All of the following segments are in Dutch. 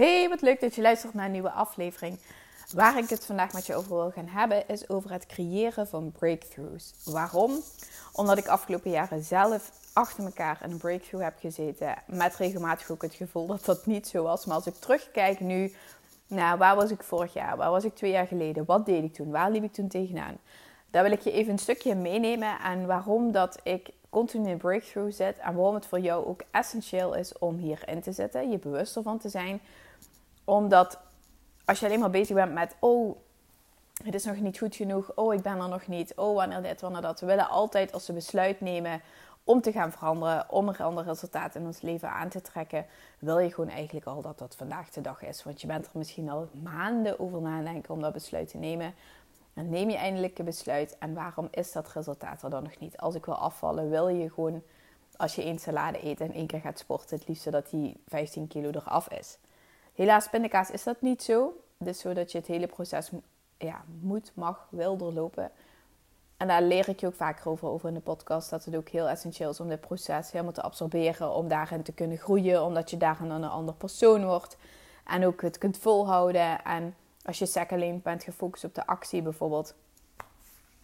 Hey, wat leuk dat je luistert naar een nieuwe aflevering. Waar ik het vandaag met je over wil gaan hebben, is over het creëren van breakthroughs. Waarom? Omdat ik afgelopen jaren zelf achter elkaar in een breakthrough heb gezeten. Met regelmatig ook het gevoel dat dat niet zo was. Maar als ik terugkijk nu, nou, waar was ik vorig jaar? Waar was ik twee jaar geleden? Wat deed ik toen? Waar liep ik toen tegenaan? Daar wil ik je even een stukje meenemen. En waarom dat ik continu in breakthrough zit. En waarom het voor jou ook essentieel is om hierin te zitten. Je bewust ervan te zijn omdat als je alleen maar bezig bent met, oh, het is nog niet goed genoeg, oh, ik ben er nog niet, oh, wanneer dit, wanneer dat. We willen altijd als we besluit nemen om te gaan veranderen, om een ander resultaat in ons leven aan te trekken, wil je gewoon eigenlijk al dat dat vandaag de dag is. Want je bent er misschien al maanden over nadenken om dat besluit te nemen. Dan neem je eindelijk een besluit. En waarom is dat resultaat er dan nog niet? Als ik wil afvallen, wil je gewoon, als je één salade eet en één keer gaat sporten, het liefst dat die 15 kilo eraf is. Helaas, pindakaas is dat niet zo. Het is zo dat je het hele proces ja, moet, mag, wil doorlopen. En daar leer ik je ook vaker over, over in de podcast. Dat het ook heel essentieel is om dit proces helemaal te absorberen. Om daarin te kunnen groeien. Omdat je daarin dan een ander persoon wordt. En ook het kunt volhouden. En als je sec alleen bent gefocust op de actie bijvoorbeeld.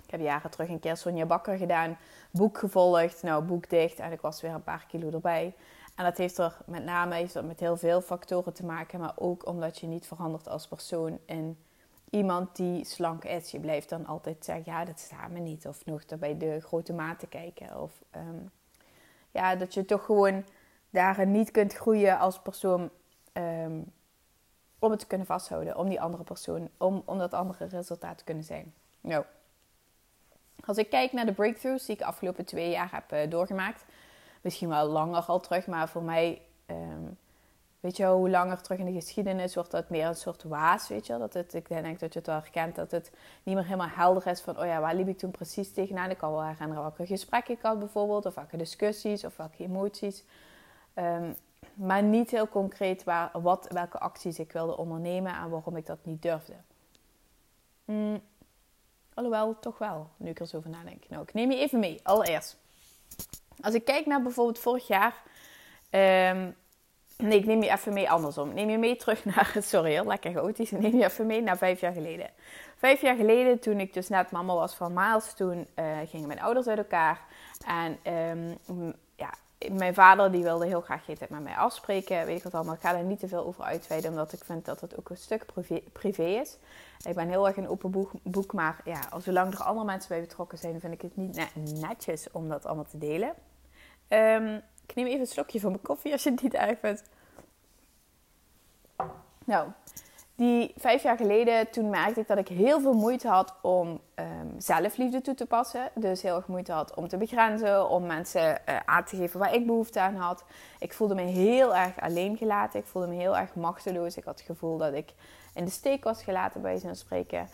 Ik heb jaren terug een keer Sonja Bakker gedaan. Boek gevolgd. Nou, boek dicht. En ik was weer een paar kilo erbij. En dat heeft er met name heeft er met heel veel factoren te maken, maar ook omdat je niet verandert als persoon in iemand die slank is. Je blijft dan altijd zeggen, ja, dat staat me niet. Of nog bij de grote maten kijken. Of ehm, ja, dat je toch gewoon daarin niet kunt groeien als persoon um, om het te kunnen vasthouden. Om die andere persoon, om, om dat andere resultaat te kunnen zijn. Nou, als ik kijk naar de breakthroughs die ik de afgelopen twee jaar heb uh, doorgemaakt misschien wel langer al terug, maar voor mij, ehm, weet je wel, hoe langer terug in de geschiedenis wordt dat meer een soort waas, weet je Dat het, ik denk dat je het wel herkent, dat het niet meer helemaal helder is van, oh ja, waar liep ik toen precies tegenaan? Ik kan wel herinneren welke gesprekken ik had bijvoorbeeld, of welke discussies, of welke emoties. Ehm, maar niet heel concreet waar, wat, welke acties ik wilde ondernemen en waarom ik dat niet durfde. Mm, alhoewel, toch wel, nu ik er zo over nadenk. Nou, ik neem je even mee, allereerst. Als ik kijk naar bijvoorbeeld vorig jaar. Um, nee, ik neem je even mee andersom. Neem je mee terug naar. Sorry, lekker chaotisch. Neem je even mee naar vijf jaar geleden. Vijf jaar geleden, toen ik dus net mama was van Miles, toen uh, gingen mijn ouders uit elkaar. En um, ja, mijn vader die wilde heel graag geen tijd met mij afspreken. Weet ik wat allemaal. Ik ga er niet te veel over uitweiden, omdat ik vind dat het ook een stuk privé, is. Ik ben heel erg een open boek, boek maar ja, zolang er andere mensen bij betrokken zijn, vind ik het niet netjes om dat allemaal te delen. Um, ik neem even een slokje van mijn koffie als je het niet erg vindt. Nou, die vijf jaar geleden, toen merkte ik dat ik heel veel moeite had om um, zelfliefde toe te passen. Dus heel erg moeite had om te begrenzen, om mensen uh, aan te geven waar ik behoefte aan had. Ik voelde me heel erg alleen gelaten. Ik voelde me heel erg machteloos. Ik had het gevoel dat ik in de steek was gelaten, bij zo'n spreken.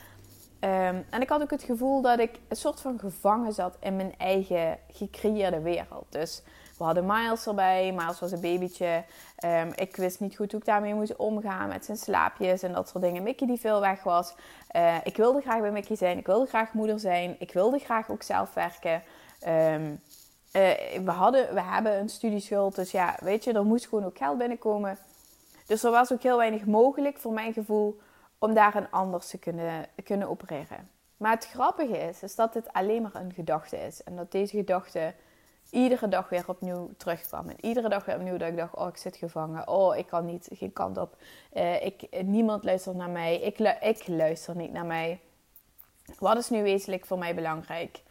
Um, en ik had ook het gevoel dat ik een soort van gevangen zat in mijn eigen gecreëerde wereld. Dus we hadden Miles erbij. Miles was een babytje. Um, ik wist niet goed hoe ik daarmee moest omgaan met zijn slaapjes en dat soort dingen. Mickey die veel weg was. Uh, ik wilde graag bij Mickey zijn. Ik wilde graag moeder zijn. Ik wilde graag ook zelf werken. Um, uh, we, hadden, we hebben een studieschuld. Dus ja, weet je, er moest gewoon ook geld binnenkomen. Dus er was ook heel weinig mogelijk voor mijn gevoel om daarin anders te kunnen, kunnen opereren. Maar het grappige is, is dat dit alleen maar een gedachte is. En dat deze gedachte iedere dag weer opnieuw terugkwam. En iedere dag weer opnieuw dat ik dacht, oh, ik zit gevangen. Oh, ik kan niet, geen kant op. Uh, ik, niemand luistert naar mij. Ik, ik luister niet naar mij. Wat is nu wezenlijk voor mij belangrijk?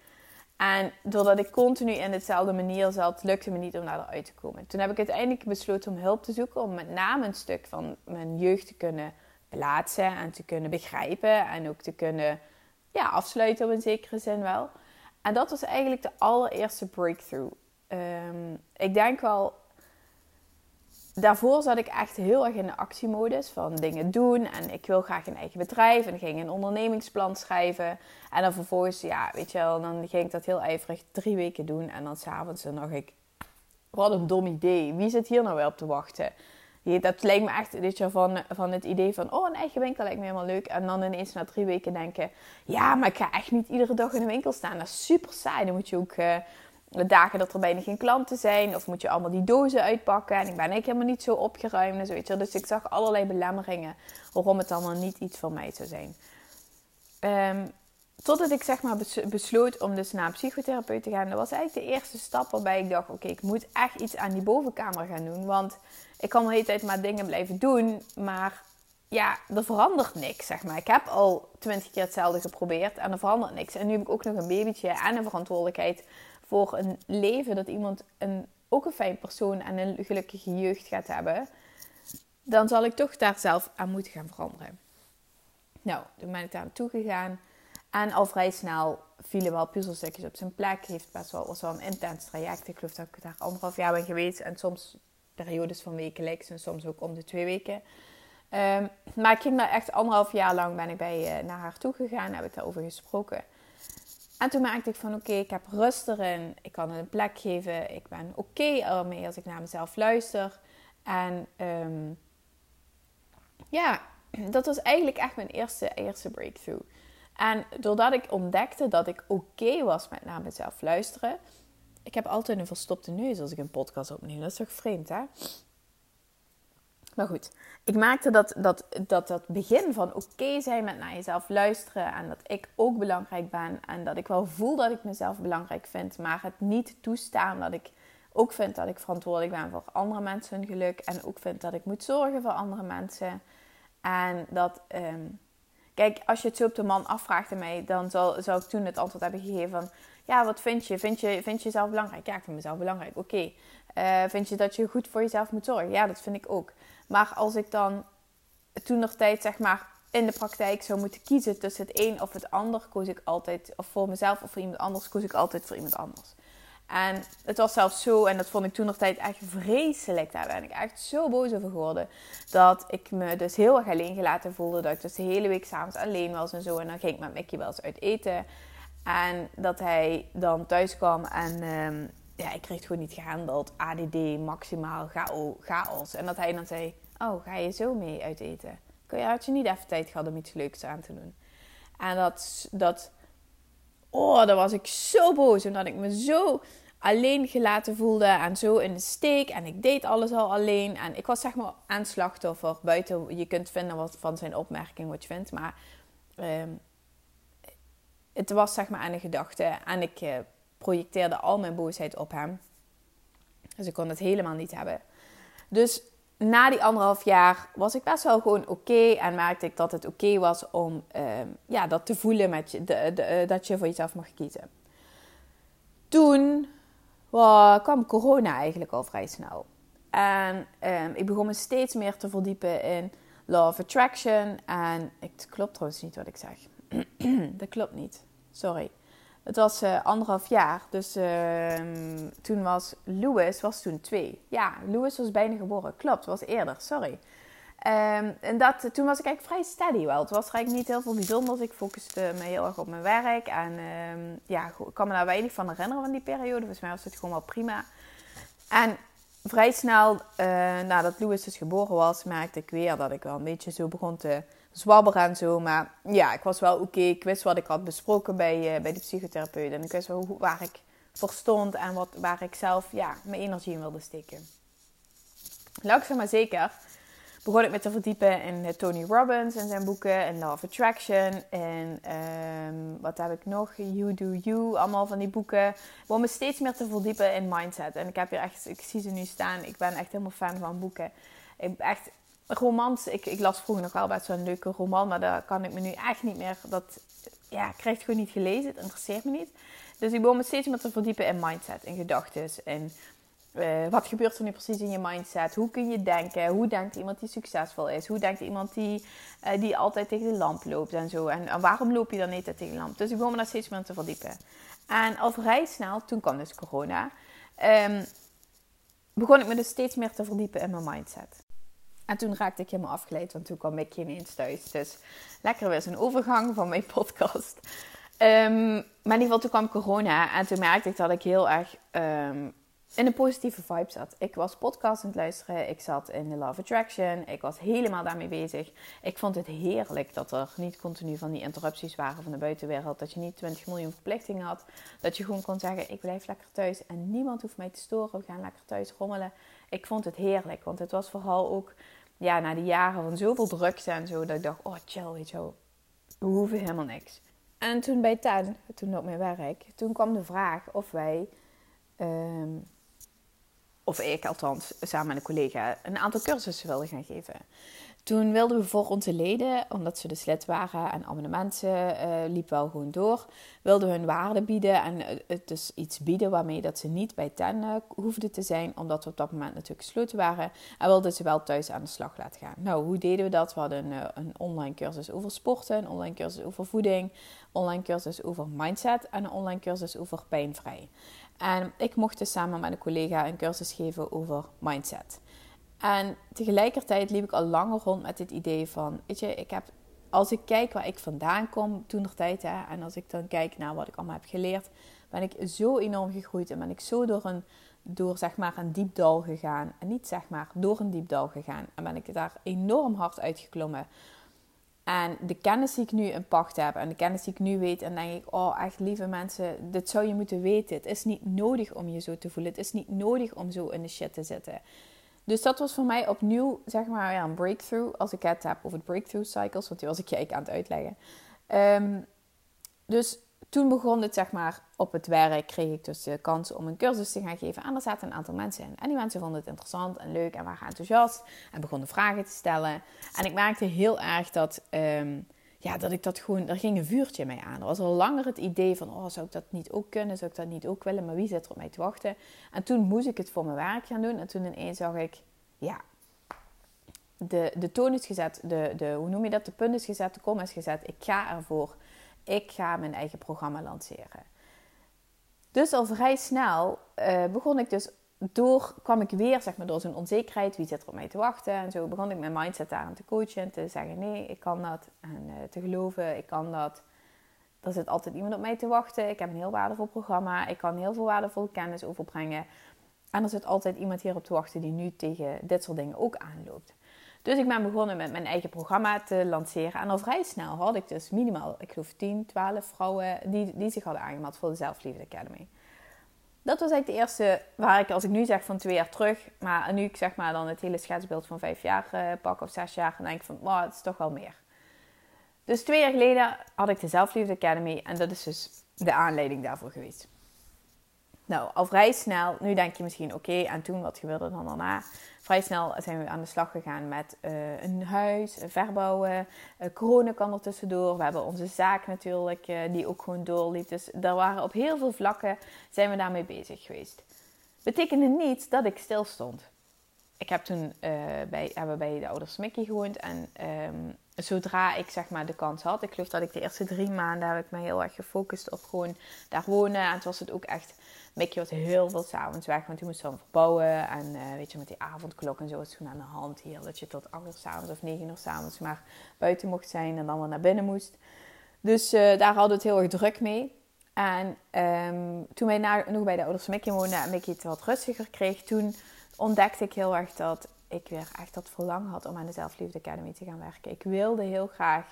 En doordat ik continu in dezelfde manier zat, lukte me niet om daaruit te komen. Toen heb ik uiteindelijk besloten om hulp te zoeken. Om met name een stuk van mijn jeugd te kunnen plaatsen en te kunnen begrijpen. En ook te kunnen ja, afsluiten op een zekere zin wel. En dat was eigenlijk de allereerste breakthrough. Um, ik denk wel daarvoor zat ik echt heel erg in de actiemodus van dingen doen. En ik wil graag een eigen bedrijf. En ging een ondernemingsplan schrijven. En dan vervolgens, ja, weet je wel, dan ging ik dat heel ijverig drie weken doen. En dan s'avonds dan dacht ik, wat een dom idee. Wie zit hier nou weer op te wachten? Dat lijkt me echt je, van, van het idee van, oh, een eigen winkel lijkt me helemaal leuk. En dan ineens na drie weken denken, ja, maar ik ga echt niet iedere dag in de winkel staan. Dat is super saai. Dan moet je ook... Uh, dagen dat er bijna geen klanten zijn. Of moet je allemaal die dozen uitpakken. En ik ben eigenlijk helemaal niet zo opgeruimd. En zo, weet je. Dus ik zag allerlei belemmeringen waarom het allemaal niet iets voor mij zou zijn. Um, totdat ik zeg maar besloot om dus naar een psychotherapeut te gaan. Dat was eigenlijk de eerste stap waarbij ik dacht... Oké, ik moet echt iets aan die bovenkamer gaan doen. Want ik kan de hele tijd maar dingen blijven doen. Maar ja, er verandert niks, zeg maar. Ik heb al twintig keer hetzelfde geprobeerd en er verandert niks. En nu heb ik ook nog een babytje en een verantwoordelijkheid voor een leven dat iemand een, ook een fijn persoon en een gelukkige jeugd gaat hebben, dan zal ik toch daar zelf aan moeten gaan veranderen. Nou, toen ben ik daar naartoe gegaan. En al vrij snel vielen wel puzzelstukjes op zijn plek. Heeft best wel, was wel een intens traject. Ik geloof dat ik daar anderhalf jaar ben geweest. En soms periodes van wekelijks en soms ook om de twee weken. Um, maar ik ging daar echt anderhalf jaar lang ben ik bij, uh, naar haar toe gegaan. Heb ik daarover gesproken. En toen merkte ik van oké, ik heb rust erin. Ik kan een plek geven. Ik ben oké ermee als ik naar mezelf luister. En um, ja, dat was eigenlijk echt mijn eerste, eerste breakthrough. En doordat ik ontdekte dat ik oké was met naar mezelf luisteren. Ik heb altijd een verstopte neus als ik een podcast opneem. Dat is toch vreemd, hè? Maar goed, ik maakte dat dat, dat, dat begin van oké zijn met naar jezelf luisteren. En dat ik ook belangrijk ben. En dat ik wel voel dat ik mezelf belangrijk vind. Maar het niet toestaan dat ik ook vind dat ik verantwoordelijk ben voor andere mensen hun geluk. En ook vind dat ik moet zorgen voor andere mensen. En dat, ehm, kijk, als je het zo op de man afvraagt aan mij, dan zou, zou ik toen het antwoord hebben gegeven van, ja, wat vind je? Vind je, vind je jezelf belangrijk? Ja, ik vind mezelf belangrijk. Oké. Eh, vind je dat je goed voor jezelf moet zorgen? Ja, dat vind ik ook. Maar als ik dan toen nog tijd, zeg maar, in de praktijk zou moeten kiezen tussen het een of het ander, koos ik altijd, of voor mezelf of voor iemand anders, koos ik altijd voor iemand anders. En het was zelfs zo, en dat vond ik toen nog tijd echt vreselijk. Daar ben ik echt zo boos over geworden. Dat ik me dus heel erg alleen gelaten voelde. Dat ik dus de hele week s'avonds alleen was en zo. En dan ging ik met Mickey wel eens uit eten. En dat hij dan thuis kwam en um, ja, ik kreeg het gewoon niet gehandeld. ADD, maximaal, chaos. En dat hij dan zei, oh, ga je zo mee uit eten? Had je niet even tijd gehad om iets leuks aan te doen? En dat, dat, oh, daar was ik zo boos. Omdat ik me zo alleen gelaten voelde en zo in de steek. En ik deed alles al alleen. En ik was zeg maar aan slachtoffer. Buiten, je kunt vinden wat van zijn opmerking wat je vindt. Maar um, het was zeg maar aan de gedachte. En ik uh, projecteerde al mijn boosheid op hem. Dus ik kon het helemaal niet hebben. Dus na die anderhalf jaar was ik best wel gewoon oké. en merkte ik dat het oké was om uh, ja, dat te voelen met je, de, de, uh, dat je voor jezelf mag kiezen. Toen kwam corona eigenlijk al vrij snel. En um, ik begon me steeds meer te verdiepen in Law of Attraction. En het klopt trouwens niet wat ik zeg. dat klopt niet. Sorry. Het was uh, anderhalf jaar. Dus uh, toen was Louis was toen twee. Ja, Louis was bijna geboren. Klopt, was eerder. Sorry. Um, en dat, toen was ik eigenlijk vrij steady wel. Het was eigenlijk niet heel veel bijzonders. Ik focuste me heel erg op mijn werk. En um, ja, ik kan me daar weinig van herinneren van die periode. Volgens mij was het gewoon wel prima. En vrij snel, uh, nadat Louis dus geboren was, merkte ik weer dat ik wel een beetje zo begon te zwabberen en zo. Maar ja, ik was wel oké. Ik wist wat ik had besproken bij, uh, bij de psychotherapeut. En ik wist wel waar ik voor stond en wat, waar ik zelf ja, mijn energie in wilde steken. Langzaam maar zeker begon ik me te verdiepen in eh, Tony Robbins en zijn boeken. En of Attraction. En um, wat heb ik nog? You Do You. Allemaal van die boeken. Ik begon me steeds meer te verdiepen in mindset. En ik heb hier echt, ik zie ze nu staan. Ik ben echt helemaal fan van boeken. Ik echt romans. Ik, ik las vroeger nog wel best zo'n leuke roman, maar daar kan ik me nu echt niet meer. Dat ja, ik krijg het gewoon niet gelezen. Het interesseert me niet. Dus ik begon me steeds meer te verdiepen in mindset, in gedachten. En uh, wat gebeurt er nu precies in je mindset? Hoe kun je denken? Hoe denkt iemand die succesvol is? Hoe denkt iemand die, uh, die altijd tegen de lamp loopt en zo? En, en, waarom loop je dan niet tegen de lamp? Dus ik begon me daar steeds meer te verdiepen. En al vrij snel, toen kwam dus corona. Um, begon ik me dus steeds meer te verdiepen in mijn mindset. En toen raakte ik helemaal afgeleid, want toen kwam ik ineens thuis. Dus lekker weer zo'n overgang van mijn podcast. Um, maar in ieder geval, toen kwam corona en toen merkte ik dat ik heel erg um, in een positieve vibe zat. Ik was podcast aan het luisteren, ik zat in de Love Attraction, ik was helemaal daarmee bezig. Ik vond het heerlijk dat er niet continu van die interrupties waren van de buitenwereld. Dat je niet 20 miljoen verplichtingen had. Dat je gewoon kon zeggen, ik blijf lekker thuis en niemand hoeft mij te storen. We gaan lekker thuis rommelen. Ik vond het heerlijk, want het was vooral ook ja, na die jaren van zoveel drukte en zo, dat ik dacht, oh chill, weet je we hoeven helemaal niks. En toen bij TEN, toen op mijn werk, toen kwam de vraag of wij... Um, of ik althans, samen met een collega, een aantal cursussen wilden gaan geven. Toen wilden we voor onze leden, omdat ze dus lid waren en abonnementen uh, liep wel gewoon door, wilden we hun waarde bieden en het dus iets bieden waarmee dat ze niet bij TEN uh, hoefden te zijn, omdat we op dat moment natuurlijk gesloten waren. En wilden ze wel thuis aan de slag laten gaan. Nou, hoe deden we dat? We hadden een, eh, een online cursus over sporten, een online cursus over voeding, online cursus over mindset en een online cursus over pijnvrij. En ik mocht dus samen met een collega een cursus geven over mindset. En tegelijkertijd liep ik al langer rond met het idee van, weet je, ik heb, als ik kijk waar ik vandaan kom toen de tijd, hè, en als ik dan kijk naar wat ik allemaal heb geleerd, ben ik zo enorm gegroeid en ben ik zo door een, door zeg maar een diep dal gegaan. En niet zeg maar, door een diep dal gegaan. En ben ik daar enorm hard uitgeklommen. En de kennis die ik nu in pacht heb en de kennis die ik nu weet, en denk ik, oh echt lieve mensen, dit zou je moeten weten. Het is niet nodig om je zo te voelen. Het is niet nodig om zo in de shit te zitten. Dus dat was voor mij opnieuw, zeg maar, ja, een breakthrough. Als ik het heb over het breakthrough cycles, want die was ik je aan het uitleggen. Ehm, dus toen begon het, zeg maar, op het werk kreeg ik dus de kans om een cursus te gaan geven. En er zaten een aantal mensen in. En die mensen vonden het interessant en leuk en waren enthousiast. En begonnen vragen te stellen. En ik merkte heel erg dat, ehm, ja, dat ik dat gewoon... Er ging een vuurtje mee aan. Er was al langer het idee van... Oh, zou ik dat niet ook kunnen? Zou ik dat niet ook willen? Maar wie zit er op mij te wachten? En toen moest ik het voor mijn werk gaan doen. En toen ineens zag ik... Ja, de, de toon is gezet. De, de, hoe noem je dat? De punt is gezet. De kom is gezet. Ik ga ervoor ik ga mijn eigen programma lanceren. Dus al vrij snel uh, begon ik dus door, kwam ik weer zeg maar, door zo'n onzekerheid, wie zit er op mij te wachten. En zo begon ik mijn mindset daarin te coachen en te zeggen nee, ik kan dat. En uh, te geloven, ik kan dat. Er zit altijd iemand op mij te wachten. Ik heb een heel waardevol programma. Ik kan heel veel waardevolle kennis overbrengen. En er zit altijd iemand hierop te wachten die nu tegen dit soort dingen ook aanloopt. Dus ik ben begonnen met mijn eigen programma te lanceren. En al vrij snel had ik dus minimaal, ik geloof 10, 12 vrouwen die, die zich hadden aangemeld voor de Zelfliefde Academy. Dat was eigenlijk de eerste waar ik, als ik nu zeg van twee jaar terug, maar nu ik zeg maar dan het hele schetsbeeld van vijf jaar uh, pak of zes jaar, dan denk ik van, wow, het is toch wel meer. Dus twee jaar geleden had ik de Zelfliefde Academy en dat is dus de aanleiding daarvoor geweest. Nou, al vrij snel, nu denk je misschien oké, en toen wat gebeurde dan daarna? Vrij snel zijn we aan de slag gegaan met uh, een huis, verbouwen. Uh, corona kan er tussendoor. We hebben onze zaak natuurlijk, die ook gewoon doorliep. Dus daar waren op heel veel vlakken zijn we daarmee bezig geweest. Betekende niet dat ik stil stond. Ik heb toen bij, hebben bij de ouders Mickey gewoond en um, zodra ik zeg maar de kans had, ik geloof dat ik de eerste drie maanden heb ik me heel erg gefocust op gewoon daar wonen. En het was het ook echt Mickey was heel veel s'avonds weg, want die moest dan verbouwen. En uh, weet je, met die avondklok en zo het gewoon aan de hand hier. Dat je tot 8 uur s'avonds of 9 uur s'avonds maar buiten mocht zijn en dan weer naar binnen moest. Dus uh, daar hadden we het heel erg druk mee. En um, toen wij na, nog bij de ouders van Mickey woonden en Mickey het wat rustiger kreeg, toen ontdekte ik heel erg dat ik weer echt dat verlangen had om aan de Zelfliefde Academy te gaan werken. Ik wilde heel graag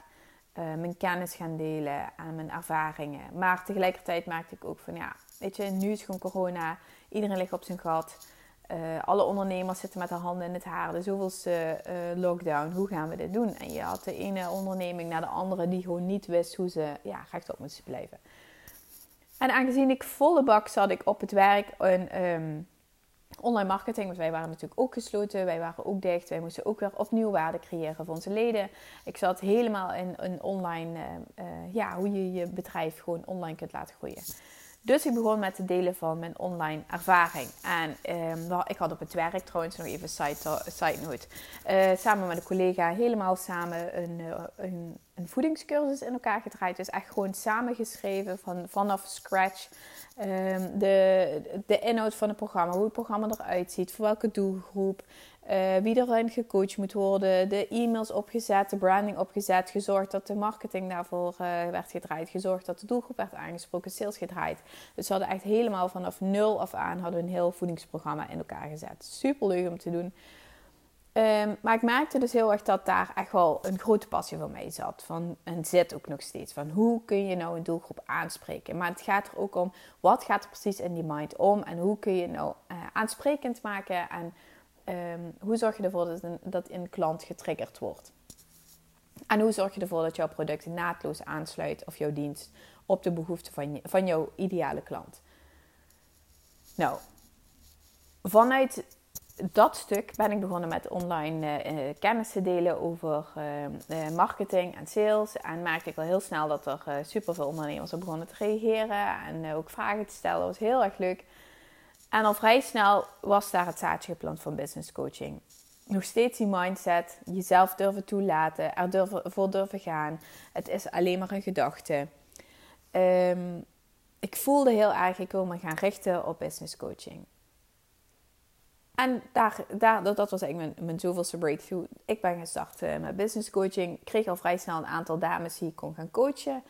uh, mijn kennis gaan delen en mijn ervaringen. Maar tegelijkertijd maakte ik ook van ja, Weet je, nu is gewoon corona. Iedereen ligt op zijn gat. Uh, alle ondernemers zitten met de handen in het haar. De zoveelste uh, lockdown. Hoe gaan we dit doen? En je had de ene onderneming naar de andere die gewoon niet wist hoe ze ja, rechtop moesten blijven. En aangezien ik volle bak zat ik op het werk um, online marketing. Want wij waren natuurlijk ook gesloten. Wij waren ook dicht. Wij moesten ook weer opnieuw waarde creëren voor onze leden. Ik zat helemaal in een online, uh, ja, hoe je je bedrijf gewoon online kunt laten groeien. Dus ik begon met het delen van mijn online ervaring. En um, ik had op het werk trouwens nog even side, side note. Uh, samen met een collega helemaal samen een, uh, een, een, voedingscursus in elkaar gedraaid. Dus echt gewoon samengeschreven van, vanaf scratch. Um, de, de inhoud van het programma, hoe het programma eruit ziet, voor welke doelgroep. Uh, wie erin gecoacht moet worden, de e-mails opgezet, de branding opgezet, gezorgd dat de marketing daarvoor uh, werd gedraaid, gezorgd dat de doelgroep werd aangesproken, sales gedraaid. Dus we hadden echt helemaal vanaf nul af aan hadden een heel voedingsprogramma in elkaar gezet. Super leuk om te doen. Um, maar ik merkte dus heel erg dat daar echt wel een grote passie van mij zat. Van, en zit ook nog steeds. Van hoe kun je nou een doelgroep aanspreken? Maar het gaat er ook om, wat gaat er precies in die mind om? En hoe kun je nou uh, aansprekend maken? En um, hoe zorg je ervoor dat een, dat klant getriggerd wordt? En hoe zorg je ervoor dat jouw product naadloos aansluit of jouw dienst op de behoeften van, van jouw ideale klant? Nou, vanuit dat stuk ben ik begonnen met online uh, kennis te delen over uh, marketing en sales. En merkte ik al heel snel dat er superveel ondernemers op begonnen te reageren en ook vragen te stellen. Dat was heel erg leuk. En al vrij snel was daar het zaadje geplant van business coaching. Nog steeds die mindset, jezelf durven toelaten, er durven, voor durven gaan. Het is alleen maar een gedachte. Um, ik voelde heel erg, ik me gaan richten op business coaching. En daar, daar, dat was eigenlijk mijn, mijn zoveelste breakthrough. Ik ben gestart uh, met business coaching. Ik kreeg al vrij snel een aantal dames die ik kon gaan coachen.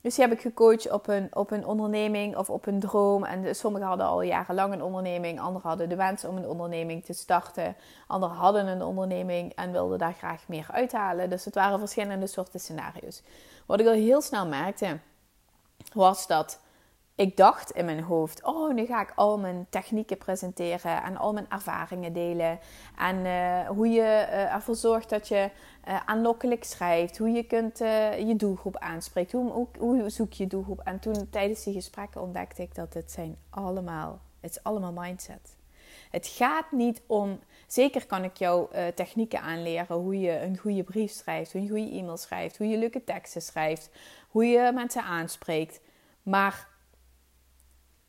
Dus die heb ik gecoacht op een, op een onderneming of op een droom. En sommigen hadden al jarenlang een onderneming. Anderen hadden de wens om een onderneming te starten. Anderen hadden een onderneming en wilden daar graag meer uithalen. Dus het waren verschillende soorten scenario's. Wat ik al heel snel merkte, was dat ik dacht in mijn hoofd: oh, nu ga ik al mijn technieken presenteren en al mijn ervaringen delen. En uh, hoe je uh, ervoor zorgt dat je uh, aanlokkelijk schrijft, hoe je kunt je doelgroep aanspreekt, hoe, hoe, hoe, zoek je doelgroep. En toen tijdens die gesprekken ontdekte ik dat het zijn allemaal, het is allemaal mindset. Het gaat niet om, zeker kan ik jou technieken aanleren hoe je een goede brief schrijft, hoe je een goede e-mail schrijft, hoe je leuke teksten schrijft, hoe je mensen aanspreekt. Maar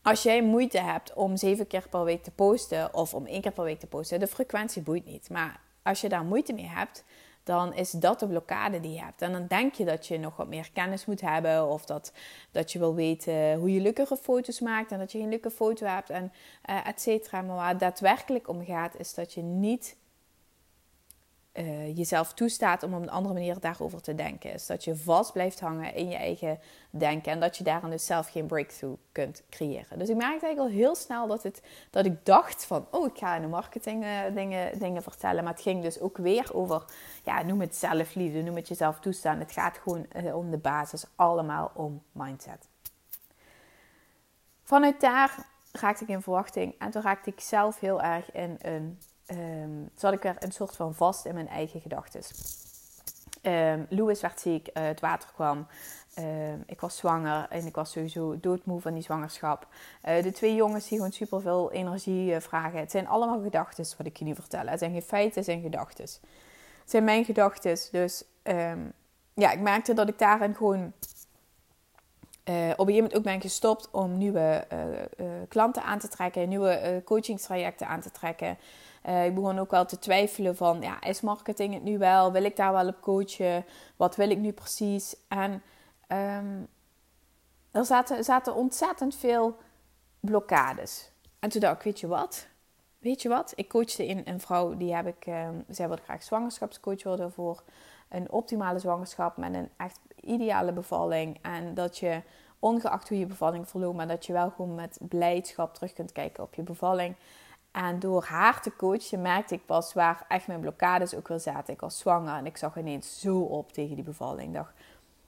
als jij moeite hebt om zeven keer per week te posten of om één keer per week te posten, de frequentie boeit niet. Maar als je daar moeite mee hebt, dan is dat de blokkade die je hebt. En dan denk je dat je nog wat meer kennis moet hebben of dat, dat je wil weten hoe je leukere foto's maakt en dat je geen leuke foto hebt en uh, et cetera. Maar waar het daadwerkelijk om gaat, is dat je niet uh, jezelf toestaat om op een andere manier daarover te denken. Is dat je vast blijft hangen in je eigen denken en dat je daarin dus zelf geen breakthrough kunt creëren. Dus ik merkte eigenlijk al heel snel dat, het, dat ik dacht van, oh ik ga in de marketing uh, dingen, dingen vertellen. Maar het ging dus ook weer over, ja noem het zelfliefde, noem het jezelf toestaan. Het gaat gewoon uh, om de basis, allemaal om mindset. Vanuit daar raakte ik in verwachting en toen raakte ik zelf heel erg in een zat ik weer een soort van vast in mijn eigen gedachten. Um, Louis werd ziek, uh, het water kwam. Um, ik was zwanger en ik was sowieso doodmoe van die zwangerschap. Uh, de twee jongens die gewoon superveel energie uh, vragen. Het zijn allemaal gedachten wat ik je nu vertel. Het zijn geen feiten, het zijn gedachten. Het zijn mijn gedachten. Dus ja, ik merkte dat ik daarin gewoon op een gegeven moment ook ben gestopt om nieuwe klanten aan te trekken, nieuwe coachingstrajecten aan te trekken. Uh, ik begon ook wel te twijfelen van, ja, is marketing het nu wel? Wil ik daar wel op coachen? Wat wil ik nu precies? En um, er zaten, zaten ontzettend veel blokkades. En toen dacht ik, weet je wat? Weet je wat? Ik coachte in een vrouw, die heb ik, um, zij wilde graag zwangerschapscoach worden voor een optimale zwangerschap met een echt ideale bevalling. En dat je, ongeacht hoe je bevalling verloopt, maar dat je wel gewoon met blijdschap terug kunt kijken op je bevalling. En door haar te coachen merkte ik pas waar echt mijn blokkades ook wel zaten. Ik was zwanger en ik zag ineens zo op tegen die bevalling. Ik dacht,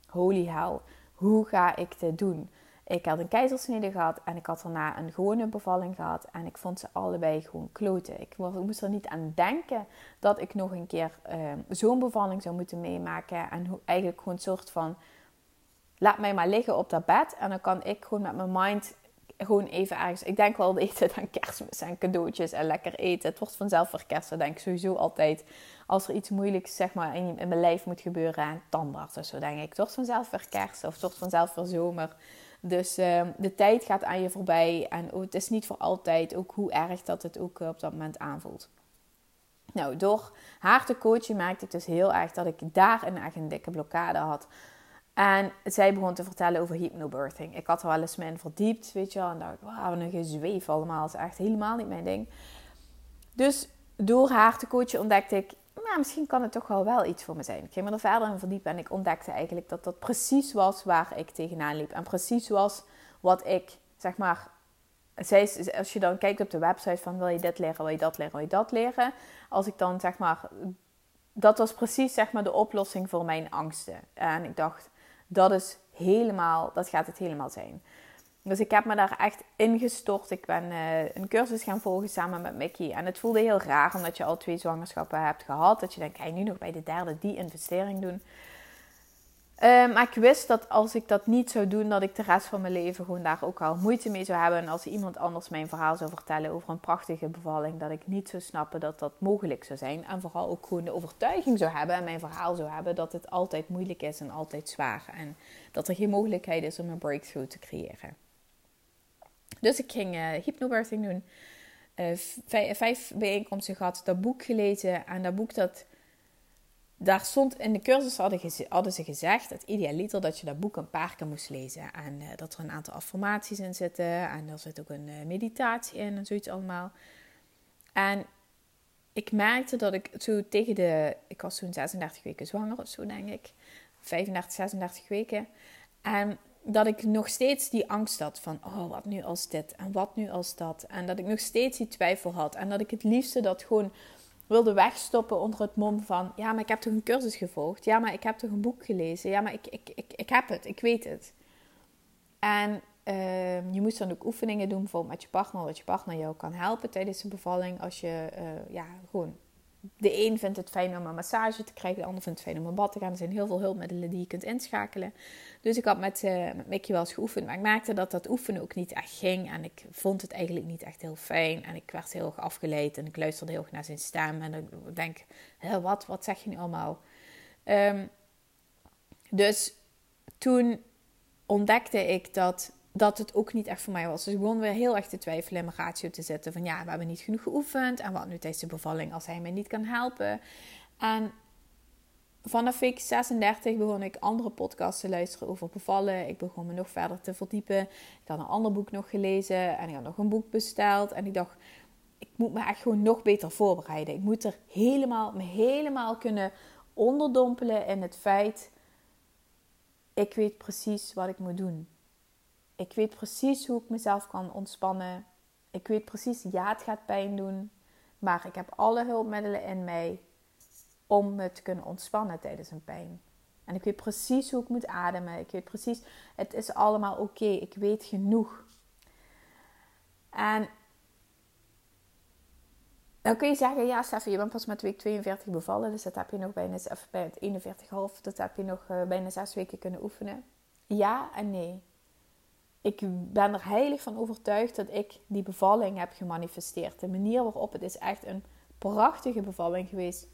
holy hell, hoe ga ik dit doen? Ik had een keizersnede gehad en ik had daarna een gewone bevalling gehad. En ik vond ze allebei gewoon kloten. Ik moest er niet aan denken dat ik nog een keer ehm, zo'n bevalling zou moeten meemaken. En eigenlijk gewoon een soort van, laat mij maar liggen op dat bed. En dan kan ik gewoon met mijn mind gewoon even ergens. Ik denk wel eten aan kerstmis en cadeautjes en lekker eten. Het wordt vanzelf weer kerst. denk ik sowieso altijd. Als er iets moeilijks zeg maar, in, in mijn lijf moet gebeuren. En tandarts of zo denk ik. Het wordt vanzelf weer kerst of het vanzelf weer zomer. Dus uh, de tijd gaat aan je voorbij en het is niet voor altijd, ook hoe erg dat het ook op dat moment aanvoelt. Nou, door haar te coachen maakte ik dus heel erg dat ik daar echt een dikke blokkade had. En zij begon te vertellen over hypnobirthing. Ik had er wel eens mee in verdiept, weet je wel. En dacht, wauw, een gezweef allemaal. Dat is echt helemaal niet mijn ding. Dus door haar te coachen ontdekte ik... Nou, misschien kan het toch wel wel iets voor me zijn. Ik ging me er verder in verdiepen en ik ontdekte eigenlijk dat dat precies was waar ik tegenaan liep. En precies was wat ik, zeg maar... Zij, als je dan kijkt op de website van wil je dit leren, wil je dat leren, wil je dat leren. Als ik dan zeg maar... Dat was precies zeg maar de oplossing voor mijn angsten. En ik dacht, dat is helemaal, dat gaat het helemaal zijn. Dus ik heb me daar echt ingestort. Ik ben uh, een cursus gaan volgen samen met Mickey. En het voelde heel raar, omdat je al twee zwangerschappen hebt gehad. Dat je denkt, ga je nu nog bij de derde die investering doen? Uh, maar ik wist dat als ik dat niet zou doen, dat ik de rest van mijn leven gewoon daar ook al moeite mee zou hebben. En als iemand anders mijn verhaal zou vertellen over een prachtige bevalling, dat ik niet zou snappen dat dat mogelijk zou zijn. En vooral ook gewoon de overtuiging zou hebben en mijn verhaal zou hebben dat het altijd moeilijk is en altijd zwaar. En dat er geen mogelijkheid is om een breakthrough te creëren. Dus ik ging uh, hypnobirthing doen. Uh, vijf bijeenkomsten gehad, dat boek gelezen. En dat boek dat daar stond in de cursus hadden, ze gezegd, het idealiter, dat je dat boek een paar keer moest lezen. En uh, dat er een aantal affirmaties in zitten. En er zit ook een uh, meditatie in en zoiets allemaal. En ik merkte dat ik zo tegen de... Ik was zo'n 36 weken zwanger of zo, denk ik. 35, 36 weken. En dat ik nog steeds die angst had van... Oh, wat nu als dit? En wat nu als dat? En dat ik nog steeds die twijfel had. En dat ik het liefste dat gewoon wilde wegstoppen onder het mom van... Ja, maar ik heb toch een cursus gevolgd? Ja, maar ik heb toch een boek gelezen? Ja, maar ik, ik, ik, ik heb het, ik weet het. En uh, je moest dan ook oefeningen doen, bijvoorbeeld met je partner... dat je partner jou kan helpen tijdens de bevalling. Als je uh, ja, gewoon de een vindt het fijn om een massage te krijgen, de ander vindt het fijn om een bad te gaan. Er zijn heel veel hulpmiddelen die je kunt inschakelen. Dus ik had met, uh, met Mickey wel eens geoefend, maar ik merkte dat dat oefenen ook niet echt ging. En ik vond het eigenlijk niet echt heel fijn. En ik werd heel erg afgeleid en ik luisterde heel erg naar zijn stem. En ik denk, wat, wat zeg je nu allemaal? Um, dus toen ontdekte ik dat dat het ook niet echt voor mij was. Dus ik begon weer heel erg te twijfelen in mijn ratio te zetten. Van ja, we hebben niet genoeg geoefend. En wat nu tijdens de bevalling als hij mij niet kan helpen. En vanaf week 36 begon ik andere podcasts te luisteren over bevallen. Ik begon me nog verder te verdiepen. Ik had een ander boek nog gelezen. En ik had nog een boek besteld. En ik dacht, ik moet me echt gewoon nog beter voorbereiden. Ik moet er helemaal, me helemaal kunnen onderdompelen in het feit... Ik weet precies wat ik moet doen. Ik weet precies hoe ik mezelf kan ontspannen. Ik weet precies, ja, het gaat pijn doen. Maar ik heb alle hulpmiddelen in mij om me te kunnen ontspannen tijdens een pijn. En ik weet precies hoe ik moet ademen. Ik weet precies, het is allemaal oké. Ik weet genoeg. En dan kun je zeggen, ja Steffi, je bent pas met week 42 bevallen. Dus dat heb je nog bijna, of bij het 41,5, dat heb je nog uh, bijna zes weken kunnen oefenen. Ja en nee ik ben er heilig van overtuigd dat ik die bevalling heb gemanifesteerd. De manier waarop het is echt een prachtige bevalling geweest.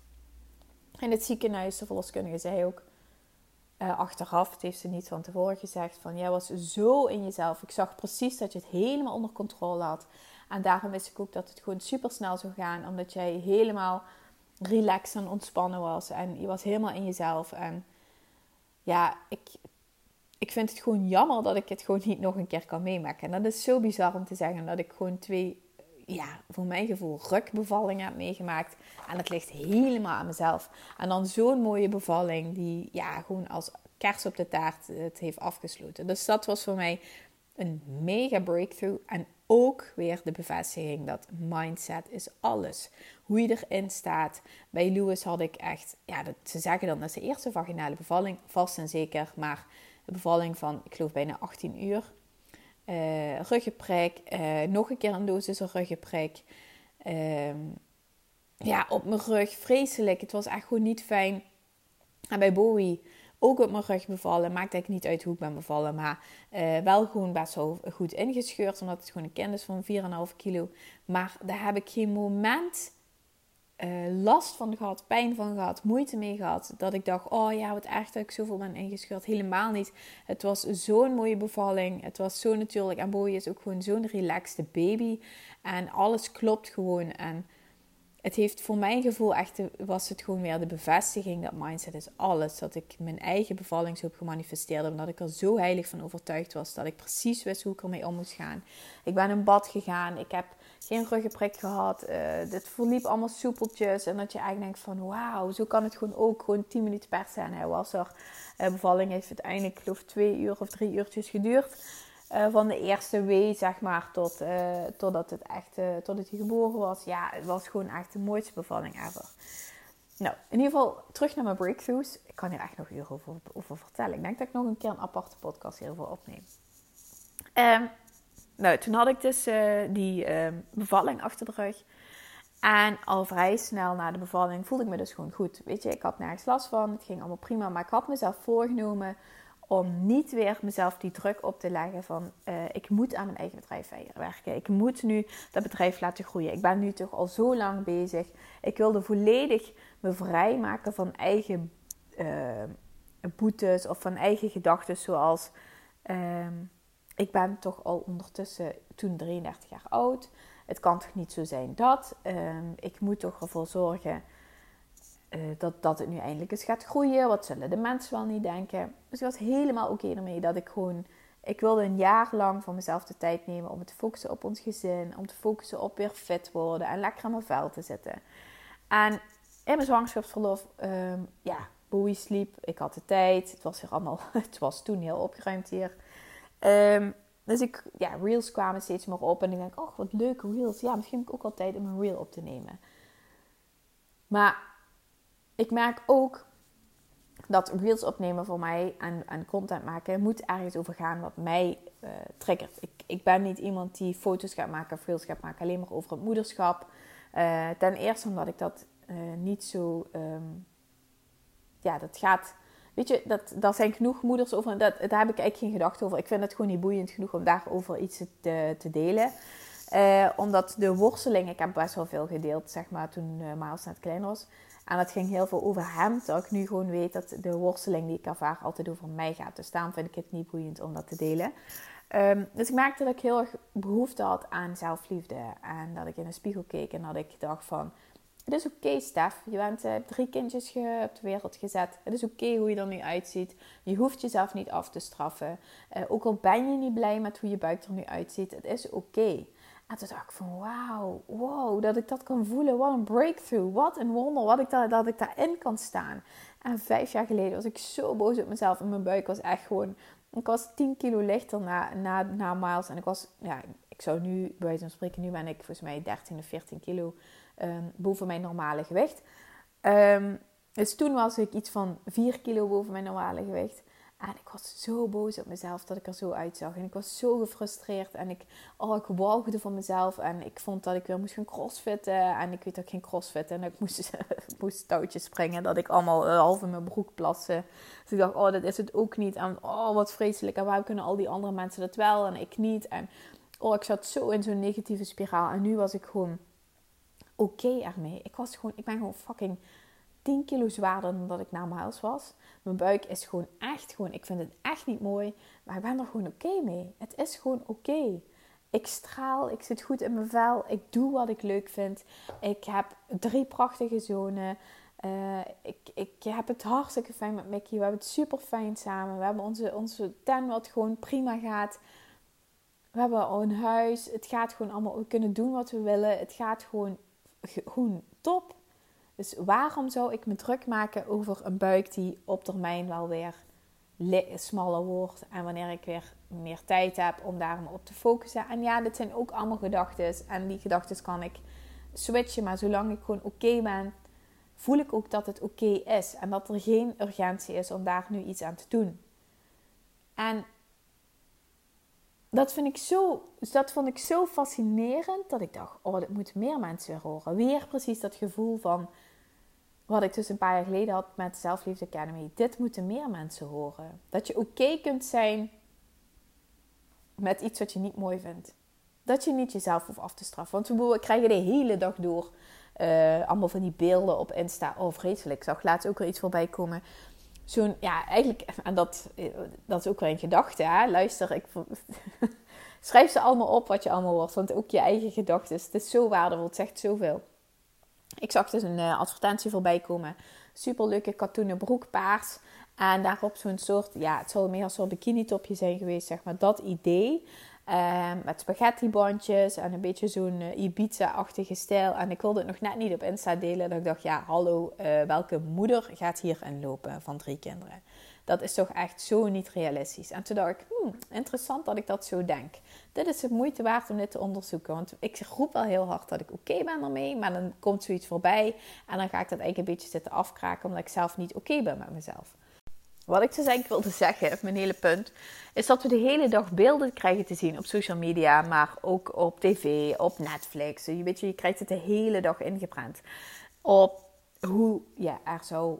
In het ziekenhuis, de verloskundige zei ook uh, achteraf, het heeft ze niet van tevoren gezegd, van jij was zo in jezelf. Ik zag precies dat je het helemaal onder controle had. En daarom wist ik ook dat het gewoon super snel zou gaan, omdat jij helemaal relaxed en ontspannen was. En je was helemaal in jezelf. En ja, ik, ik vind het gewoon jammer dat ik het gewoon niet nog een keer kan meemaken. En dat is zo bizar om te zeggen dat ik gewoon twee, ja, voor mijn gevoel, rukbevallingen heb meegemaakt. En het ligt helemaal aan mezelf. En dan zo'n mooie bevalling die, ja, gewoon als kers op de taart het heeft afgesloten. Dus dat was voor mij een mega breakthrough. En ook weer de bevestiging dat mindset is alles. Hoe je erin staat. Bij Louis had ik echt, ja, dat, ze zeggen dan dat is de eerste vaginale bevalling, vast en zeker. Maar de bevalling van, ik geloof bijna 18 uur. Uh, nog een keer een dosis ruggenprik. Uh, ja, op mijn rug, vreselijk. Het was echt gewoon niet fijn. En bij Bowie ook op mijn rug bevallen. Maakt eigenlijk niet uit hoe ik ben bevallen. Maar uh, wel gewoon best wel goed ingescheurd. Omdat het gewoon een kind is van 4,5 kilo. Maar daar heb ik geen moment uh, last van gehad, pijn van gehad, moeite mee gehad. Dat ik dacht, oh ja, wat echt dat ik zoveel ben ingescheurd. Helemaal niet. Het was zo'n mooie bevalling. Het was zo natuurlijk. En Bowie is ook gewoon zo'n relaxed baby. En alles klopt gewoon. En het heeft voor mijn gevoel echt, was het gewoon weer de bevestiging dat mindset is alles. Dat ik mijn eigen bevalling zo heb gemanifesteerd. Omdat ik er zo heilig van overtuigd was. Dat ik precies wist hoe ik ermee om moest gaan. Ik ben in bad gegaan. Ik heb geen ruggenprik gehad. Uh, dit verliep allemaal soepeltjes. En dat je eigenlijk denkt van wauw, zo kan het gewoon ook. Gewoon 10 minuten per zijn. Hij was er. Uh, bevalling heeft uiteindelijk, geloof, twee uur of drie uurtjes geduurd. Uh, van de eerste wee, zeg maar, tot, totdat het echt, tot het geboren was. Ja, het was gewoon echt de mooiste bevalling ever. Nou, in ieder geval terug naar mijn breakthroughs. Ik kan hier echt nog uren over, over vertellen. Ik denk dat ik nog een keer een aparte podcast hierover opneem. Um, nou, toen had ik dus uh, die uh, bevalling achter de rug. En al vrij snel na de bevalling voelde ik me dus gewoon goed. Weet je, ik had nergens last van. Het ging allemaal prima. Maar ik had mezelf voorgenomen om niet weer mezelf die druk op te leggen van uh, ik moet aan mijn eigen bedrijf werken. Ik moet nu dat bedrijf laten groeien. Ik ben nu toch al zo lang bezig. Ik wilde volledig me vrijmaken van eigen boetes of van eigen gedachten zoals... Ehm, ik ben toch al ondertussen toen 33 jaar oud. Het kan toch niet zo zijn dat. Ehm, ik moet toch ervoor zorgen uh, dat, dat het nu eindelijk eens gaat groeien. Wat zullen de mensen wel niet denken? Dus ik was helemaal oké ermee dat ik gewoon... Ik wilde een jaar lang voor mezelf de tijd nemen om te focussen op ons gezin. Om te focussen op weer fit worden en lekker aan mijn vel te zitten. En in mijn zwangerschapsverlof, um, ja, Bowie sliep. Ik had de tijd. Het was, weer allemaal, het was toen heel opgeruimd hier. Um, dus ik, ja, reels kwamen steeds meer op. En ik denk, oh, wat leuke reels. Ja, misschien heb ik ook al tijd om een reel op te nemen. Maar ik merk ook dat reels opnemen voor mij en, en content maken moet ergens over gaan wat mij uh, triggert. Ik, ik ben niet iemand die foto's gaat maken of reels gaat maken alleen maar over het moederschap. Uh, ten eerste omdat ik dat uh, niet zo... Um, ja, dat gaat Weet je, dat, daar zijn genoeg moeders over. Dat, daar heb ik eigenlijk geen gedachte over. Ik vind het gewoon niet boeiend genoeg om daarover iets te, te delen. Uh, omdat de worsteling, ik heb best wel veel gedeeld, zeg maar, toen uh, Miles net klein was. En het ging heel veel over hem, terwijl ik nu gewoon weet dat de worsteling die ik ervaar altijd over mij gaat. Dus daarom vind ik het niet boeiend om dat te delen. Um, dus ik merkte dat ik heel erg behoefte had aan zelfliefde. En dat ik in de spiegel keek en dat ik dacht van... Het is oké, okay, Stef. Je bent uh, drie kindjes op de wereld gezet. Het is oké hoe je er nu uitziet. Je hoeft jezelf niet af te straffen. Uh, ook al ben je niet blij met hoe je buik er nu uitziet, het is oké. En toen dacht ik van wauw, wow, dat ik dat kan voelen. Wat een breakthrough. Wat een wonder wat ik daar, dat ik daarin kan staan. En vijf jaar geleden was ik zo boos op mezelf. En mijn buik was echt gewoon... Ik was 10 kilo lichter na, na, na miles. En ik was, ja, ik zou nu, bij wijze van spreken, nu ben ik volgens mij 13 of 14 kilo um, boven mijn normale gewicht. Um, dus toen was ik iets van 4 kilo boven mijn normale gewicht. En ik was zo boos op mezelf dat ik er zo uitzag. En ik was zo gefrustreerd. En ik, oh, ik walgde van mezelf. En ik vond dat ik weer moest gaan crossfitten. En ik weet dat ik geen crossfitten. En ik moest, moest touwtjes springen. Dat ik allemaal half in mijn broek plassen. Dus ik dacht, oh, dat is het ook niet. En oh, wat vreselijk. En waarom kunnen al die andere mensen dat wel en ik niet? En oh, ik zat zo in zo'n negatieve spiraal. En nu was ik gewoon oké ermee. Ik, was gewoon, ik ben gewoon fucking 10 kilo zwaarder dan dat ik na mijn huis was. Mijn buik is gewoon echt gewoon, ik vind het echt niet mooi, maar ik ben er gewoon oké mee. Het is gewoon oké. Ik straal, ik zit goed in mijn vel, ik doe wat ik leuk vind. Ik heb drie prachtige zonen. Uh, ik, ik heb het hartstikke fijn met Mickey. We hebben het super fijn samen. We hebben onze, onze ten wat gewoon prima gaat. We hebben al een huis. Het gaat gewoon allemaal. We kunnen doen wat we willen. Het gaat gewoon gewoon top. Dus waarom zou ik me druk maken over een buik die op termijn wel weer smaller wordt en wanneer ik weer meer tijd heb om daar op te focussen. En ja, dit zijn ook allemaal gedachten en die gedachten kan ik switchen, maar zolang ik gewoon oké ben, voel ik ook dat het oké is en dat er geen urgentie is om daar nu iets aan te doen. En dat, vind ik zo, dat vond ik zo fascinerend dat ik dacht: oh, dat moeten meer mensen weer horen. Weer precies dat gevoel van wat ik dus een paar jaar geleden had met Zelfliefde Academy. Dit moeten meer mensen horen. Dat je oké kunt zijn met iets wat je niet mooi vindt. Dat je niet jezelf hoeft af te straffen. Want we krijgen de hele dag door Uh, allemaal van die beelden op Insta. Oh, vreselijk. Ik zag laatst ook weer iets voorbij komen. Zo'n, ja, eigenlijk, en dat, dat is ook wel een gedachte, hè. Luister, ik... Schrijf ze allemaal op wat je allemaal wordt, want ook je eigen gedachten. Het is zo waardevol, het zegt zoveel. Ik zag dus een uh, advertentie voorbij komen. Superleuke katoenen broek, paars. En daarop zo'n soort, ja, het zal meer een soort bikini topje zijn geweest, zeg maar. Dat idee. Um, met spaghettibandjes en een beetje zo'n uh, Ibiza-achtige stijl. En ik wilde het nog net niet op Insta delen. Dat ik dacht, ja, hallo, uh, welke moeder gaat hierin lopen van drie kinderen? Dat is toch echt zo niet realistisch. En toen dacht ik, hmm, interessant dat ik dat zo denk. Dit is het moeite waard om dit te onderzoeken. Want ik roep wel heel hard dat ik oké ben ermee. Maar dan komt zoiets voorbij. En dan ga ik dat eigenlijk een beetje zitten afkraken. Omdat ik zelf niet oké ben met mezelf. Wat ik dus eigenlijk wilde zeggen, mijn hele punt, is dat we de hele dag beelden krijgen te zien op social media, maar ook op tv, op Netflix. Je weet je, je krijgt het de hele dag ingeprent op hoe je er zou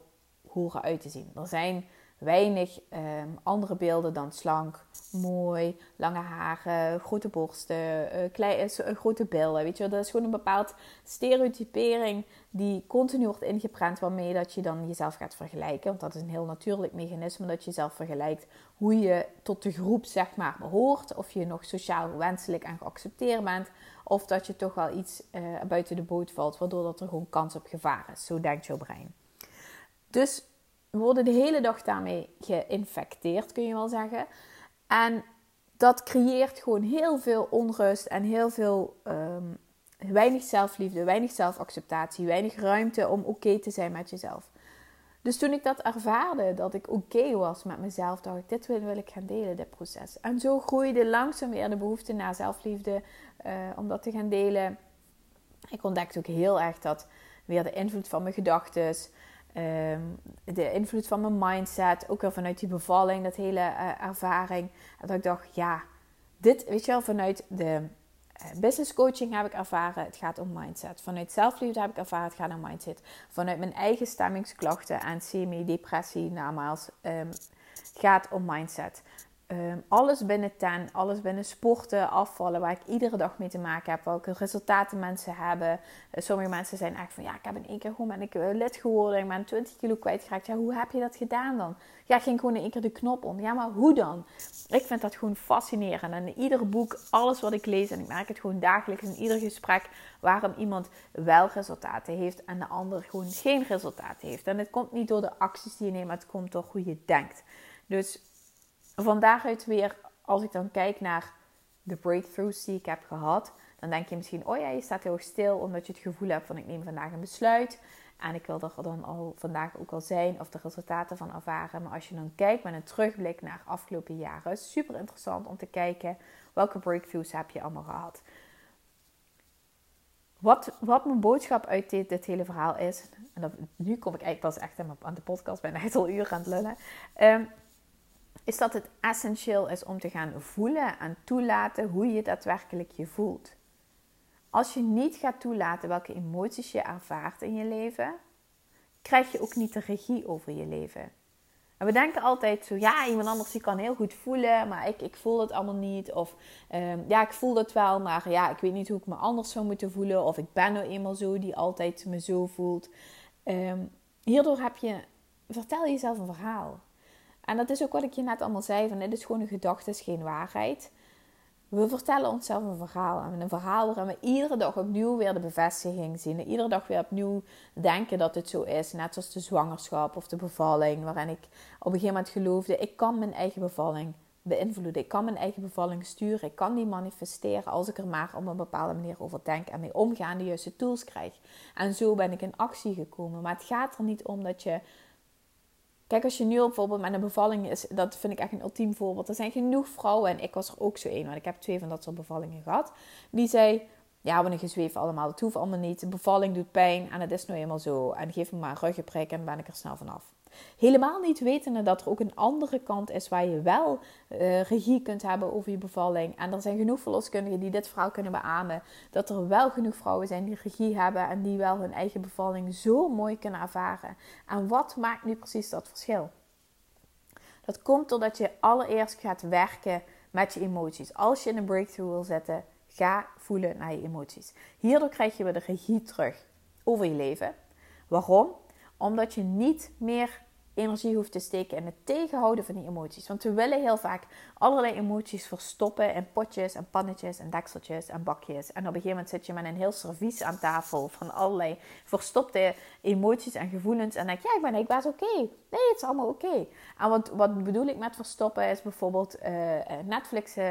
horen uit te zien. Er zijn weinig um, andere beelden dan slank, mooi, lange haren, grote borsten, uh, grote billen. Weet je, dat is gewoon een bepaald stereotypering die continu wordt ingeprent, waarmee dat je dan jezelf gaat vergelijken. Want dat is een heel natuurlijk mechanisme dat je jezelf vergelijkt hoe je tot de groep zeg maar behoort, of je nog sociaal wenselijk en geaccepteerd bent, of dat je toch wel iets buiten de boot valt, waardoor dat er gewoon kans op gevaar is. Zo denkt jouw brein. Dus worden de hele dag daarmee geïnfecteerd, kun je wel zeggen. En dat creëert gewoon heel veel onrust en heel veel um, weinig zelfliefde, weinig zelfacceptatie, weinig ruimte om oké te zijn met jezelf. Dus toen ik dat ervaarde, dat ik oké was met mezelf, dacht ik, dit wil, wil, ik gaan delen, dit proces. En zo groeide langzaam weer de behoefte naar zelfliefde, uh, om dat te gaan delen. Ik ontdekte ook heel erg dat weer de invloed van mijn gedachten, Um, de invloed van mijn mindset, ook wel vanuit die bevalling, dat hele uh, ervaring. Dat ik dacht, ja, dit, weet je wel, vanuit de uh, business coaching heb ik ervaren, het gaat om mindset. Vanuit zelfliefde heb ik ervaren, het gaat om mindset. Vanuit mijn eigen stemmingsklachten en semi-depressie, namaals, um, het gaat om mindset. Um, alles binnen ten, alles binnen sporten, afvallen, waar ik iedere dag mee te maken heb, welke resultaten mensen hebben. Uh, sommige mensen zijn echt van, ja, ik heb in één keer gewoon ben ik uh, lid geworden, ik ben 20 kilo kwijtgeraakt. Ja, hoe heb je dat gedaan dan? Ja, ging gewoon in één keer de knop om. Ja, maar hoe dan? Ik vind dat gewoon fascinerend. En in ieder boek, alles wat ik lees, en ik merk het gewoon dagelijks in ieder gesprek, waarom iemand wel resultaten heeft en de ander gewoon geen resultaten heeft. En het komt niet door de acties die je neemt, maar het komt door hoe je denkt. Dus van daaruit weer, als ik dan kijk naar de breakthroughs die ik heb gehad, dan denk je misschien, oh ja, je staat heel stil omdat je het gevoel hebt van ik neem vandaag een besluit. En ik wil er dan al vandaag ook al zijn of de resultaten van ervaren. Maar als je dan kijkt met een terugblik naar afgelopen jaren, super interessant om te kijken welke breakthroughs heb je allemaal gehad. Wat, wat mijn boodschap uit dit, hele verhaal is, en nu kom ik eigenlijk pas echt aan de podcast, ben echt al uren aan het lullen. Um, is dat het essentieel is om te gaan voelen en toelaten hoe je daadwerkelijk je voelt. Als je niet gaat toelaten welke emoties je ervaart in je leven, krijg je ook niet de regie over je leven. En we denken altijd zo, ja, iemand anders die kan heel goed voelen, maar ik, ik voel het allemaal niet. Of um, ja, ik voel het wel, maar ja, ik weet niet hoe ik me anders zou moeten voelen. Of ik ben nou eenmaal zo die altijd me zo voelt. Um, hierdoor heb je, vertel jezelf een verhaal. En dat is ook wat ik je net allemaal zei: van dit is gewoon een gedachte, is geen waarheid. We vertellen onszelf een verhaal. En een verhaal waarin we iedere dag opnieuw weer de bevestiging zien. En iedere dag weer opnieuw denken dat het zo is. Net zoals de zwangerschap of de bevalling. Waarin ik op een gegeven moment geloofde: ik kan mijn eigen bevalling beïnvloeden. Ik kan mijn eigen bevalling sturen. Ik kan die manifesteren als ik er maar op een bepaalde manier over denk en mee omga en de juiste tools krijg. En zo ben ik in actie gekomen. Maar het gaat er niet om dat je Kijk, als je nu bijvoorbeeld met een bevalling is, dat vind ik echt een ultiem voorbeeld. Er zijn genoeg vrouwen, en ik was er ook zo een, want ik heb twee van dat soort bevallingen gehad. Die zei, ja, we een gezweef allemaal, het hoeft allemaal niet. De bevalling doet pijn en het is nou eenmaal zo. En geef me maar een ruggenprik en ben ik er snel vanaf. Helemaal niet wetende dat er ook een andere kant is waar je wel uh, regie kunt hebben over je bevalling. En er zijn genoeg verloskundigen die dit verhaal kunnen beamen. Dat er wel genoeg vrouwen zijn die regie hebben en die wel hun eigen bevalling zo mooi kunnen ervaren. En wat maakt nu precies dat verschil? Dat komt doordat je allereerst gaat werken met je emoties. Als je een breakthrough wil zetten, ga voelen naar je emoties. Hierdoor krijg je weer de regie terug over je leven. Waarom? Omdat je niet meer energie hoeft te steken in het tegenhouden van die emoties. Want we willen heel vaak allerlei emoties verstoppen in potjes en pannetjes en dekseltjes en bakjes. En op een gegeven moment zit je met een heel servies aan tafel van allerlei verstopte emoties en gevoelens. En denk je, ja, ik ben ik best oké. Nee, het is allemaal oké. En wat, wat bedoel ik met verstoppen is bijvoorbeeld uh, Netflix uh,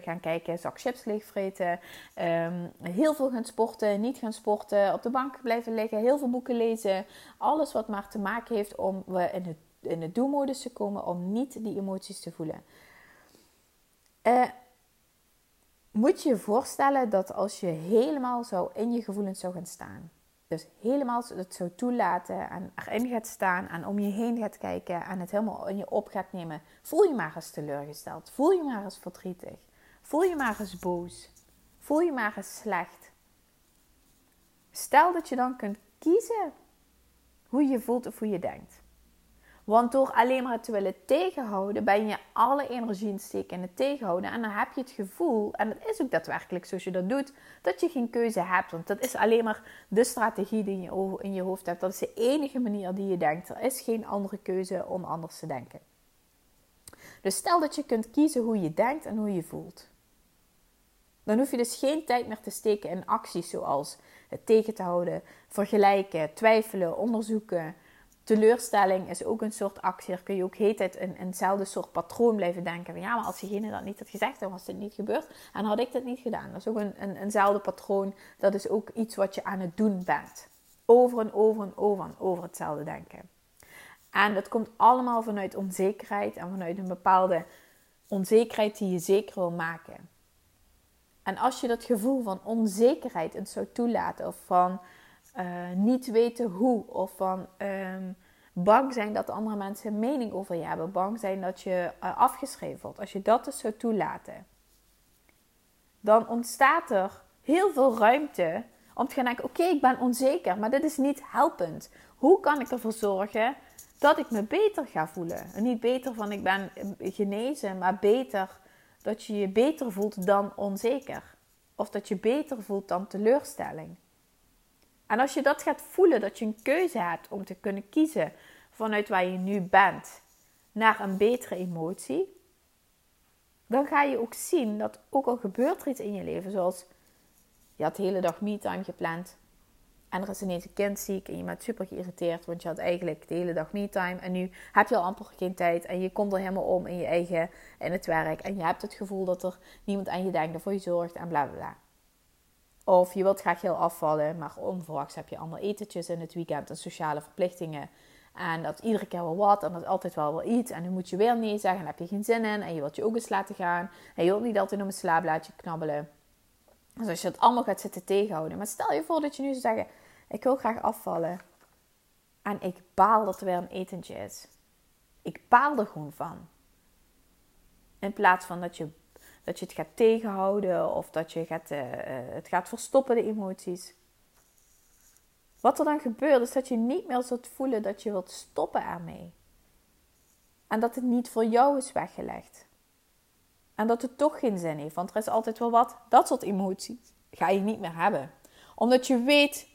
gaan kijken, zak chips leegvreten, um, heel veel gaan sporten, niet gaan sporten, op de bank blijven liggen, heel veel boeken lezen. Alles wat maar te maken heeft om we in in de do-modus te komen om niet die emoties te voelen. Uh, moet je je voorstellen dat als je helemaal zo in je gevoelens zou gaan staan, dus helemaal het zou toelaten en erin gaat staan en om je heen gaat kijken en het helemaal in je op gaat nemen, voel je maar eens teleurgesteld, voel je maar eens verdrietig, voel je maar eens boos, voel je maar eens slecht. Stel dat je dan kunt kiezen hoe je voelt of hoe je denkt. Want door alleen maar het te willen tegenhouden, ben je alle energie in steken in het tegenhouden. En dan heb je het gevoel, en het is ook daadwerkelijk zoals je dat doet, dat je geen keuze hebt. Want dat is alleen maar de strategie die je in je hoofd hebt. Dat is de enige manier die je denkt. Er is geen andere keuze om anders te denken. Dus stel dat je kunt kiezen hoe je denkt en hoe je voelt. Dan hoef je dus geen tijd meer te steken in acties zoals het tegen te houden, vergelijken, twijfelen, onderzoeken teleurstelling is ook een soort actie. Daar kun je ook heet het een, eenzelfde soort patroon blijven denken. Van, ja, maar als diegene dat niet had gezegd, dan was dit niet gebeurd. En had ik dat niet gedaan. Dat is ook een, een, eenzelfde patroon. Dat is ook iets wat je aan het doen bent. Over en over en over en over hetzelfde denken. En dat komt allemaal vanuit onzekerheid en vanuit een bepaalde onzekerheid die je zeker wil maken. En als je dat gevoel van onzekerheid eens zou toelaten, of van uh, niet weten hoe. Of van um, bang zijn dat andere mensen een mening over je hebben. Bang zijn dat je uh, afgeschreven wordt. Als je dat dus zou toelaten. Dan ontstaat er heel veel ruimte om te gaan denken: oké, ik ben onzeker, maar dit is niet helpend. Hoe kan ik ervoor zorgen dat ik me beter ga voelen? En niet beter van ik ben genezen, maar beter dat je je beter voelt dan onzeker. Of dat je beter voelt dan teleurstelling. En als je dat gaat voelen, dat je een keuze hebt om te kunnen kiezen vanuit waar je nu bent naar een betere emotie, dan ga je ook zien dat ook al gebeurt er iets in je leven, zoals je had de hele dag me-time gepland en er is ineens een kind ziek en je bent super geïrriteerd, want je had eigenlijk de hele dag me-time en nu heb je al amper geen tijd en je komt er helemaal om in je eigen, in het werk en je hebt het gevoel dat er niemand aan je denkt of voor je zorgt en bla bla bla. Of je wilt graag heel afvallen, maar onverwachts heb je allemaal etentjes in het weekend en sociale verplichtingen. En dat iedere keer wel wat en dat is altijd wel wel iets. En nu moet je weer nee zeggen en heb je geen zin in. En je wilt je ook eens laten gaan. En je wilt niet altijd om een slaapblaadje knabbelen. Dus als je dat allemaal gaat zitten tegenhouden. Maar stel je voor dat je nu zou zeggen, ik wil graag afvallen. En ik baal dat er weer een etentje is. Ik baal er gewoon van. In plaats van dat je dat je het gaat tegenhouden of dat je gaat, uh, het gaat verstoppen, de emoties. Wat er dan gebeurt, is dat je niet meer zult voelen dat je wilt stoppen ermee. En dat het niet voor jou is weggelegd. En dat het toch geen zin heeft, want er is altijd wel wat. Dat soort emoties ga je niet meer hebben. Omdat je weet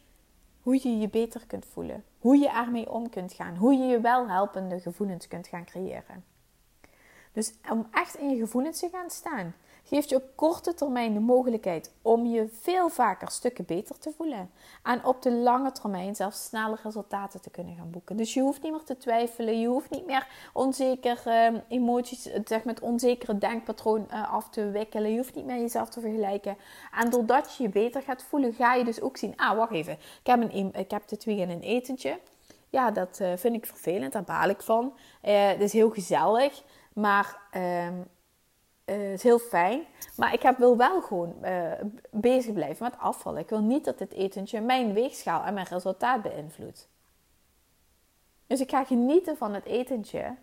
hoe je je beter kunt voelen. Hoe je ermee om kunt gaan. Hoe je je wel helpende gevoelens kunt gaan creëren. Dus om echt in je gevoelens te gaan staan, geeft je op korte termijn de mogelijkheid om je veel vaker stukken beter te voelen. En op de lange termijn zelfs snelle resultaten te kunnen gaan boeken. Dus je hoeft niet meer te twijfelen, je hoeft niet meer onzeker uh, emoties, zeg met onzekere denkpatroon uh, af te wikkelen. Je hoeft niet meer jezelf te vergelijken. En doordat je je beter gaat voelen, ga je dus ook zien: ah, wacht even, ik heb, een, ik heb dit weekend een etentje. Ja, dat uh, vind ik vervelend, daar baal ik van. het is heel gezellig. Maar uh, is heel fijn. Maar ik heb, wil wel gewoon uh, bezig blijven met afvallen. Ik wil niet dat dit etentje mijn weegschaal en mijn resultaat beïnvloedt. Dus ik ga genieten van het etentje.